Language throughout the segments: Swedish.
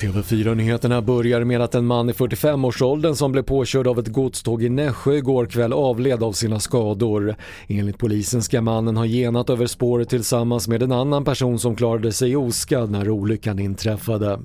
TV4-nyheterna börjar med att en man i 45-årsåldern som blev påkörd av ett godståg i Nässjö igår kväll avled av sina skador. Enligt polisen ska mannen ha genat över spåret tillsammans med en annan person som klarade sig oskadd när olyckan inträffade.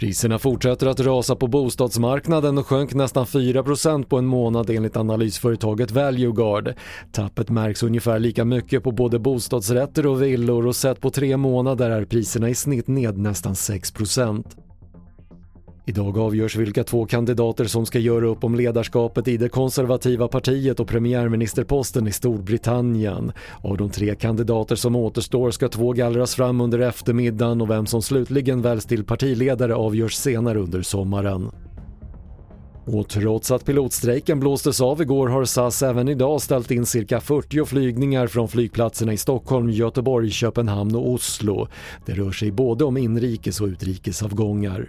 Priserna fortsätter att rasa på bostadsmarknaden och sjönk nästan 4% på en månad enligt analysföretaget Valueguard. Tappet märks ungefär lika mycket på både bostadsrätter och villor och sett på tre månader är priserna i snitt ned nästan 6%. Idag avgörs vilka två kandidater som ska göra upp om ledarskapet i det konservativa partiet och premiärministerposten i Storbritannien. Av de tre kandidater som återstår ska två gallras fram under eftermiddagen och vem som slutligen väljs till partiledare avgörs senare under sommaren. Och trots att pilotstrejken blåstes av igår har SAS även idag ställt in cirka 40 flygningar från flygplatserna i Stockholm, Göteborg, Köpenhamn och Oslo. Det rör sig både om inrikes och utrikesavgångar.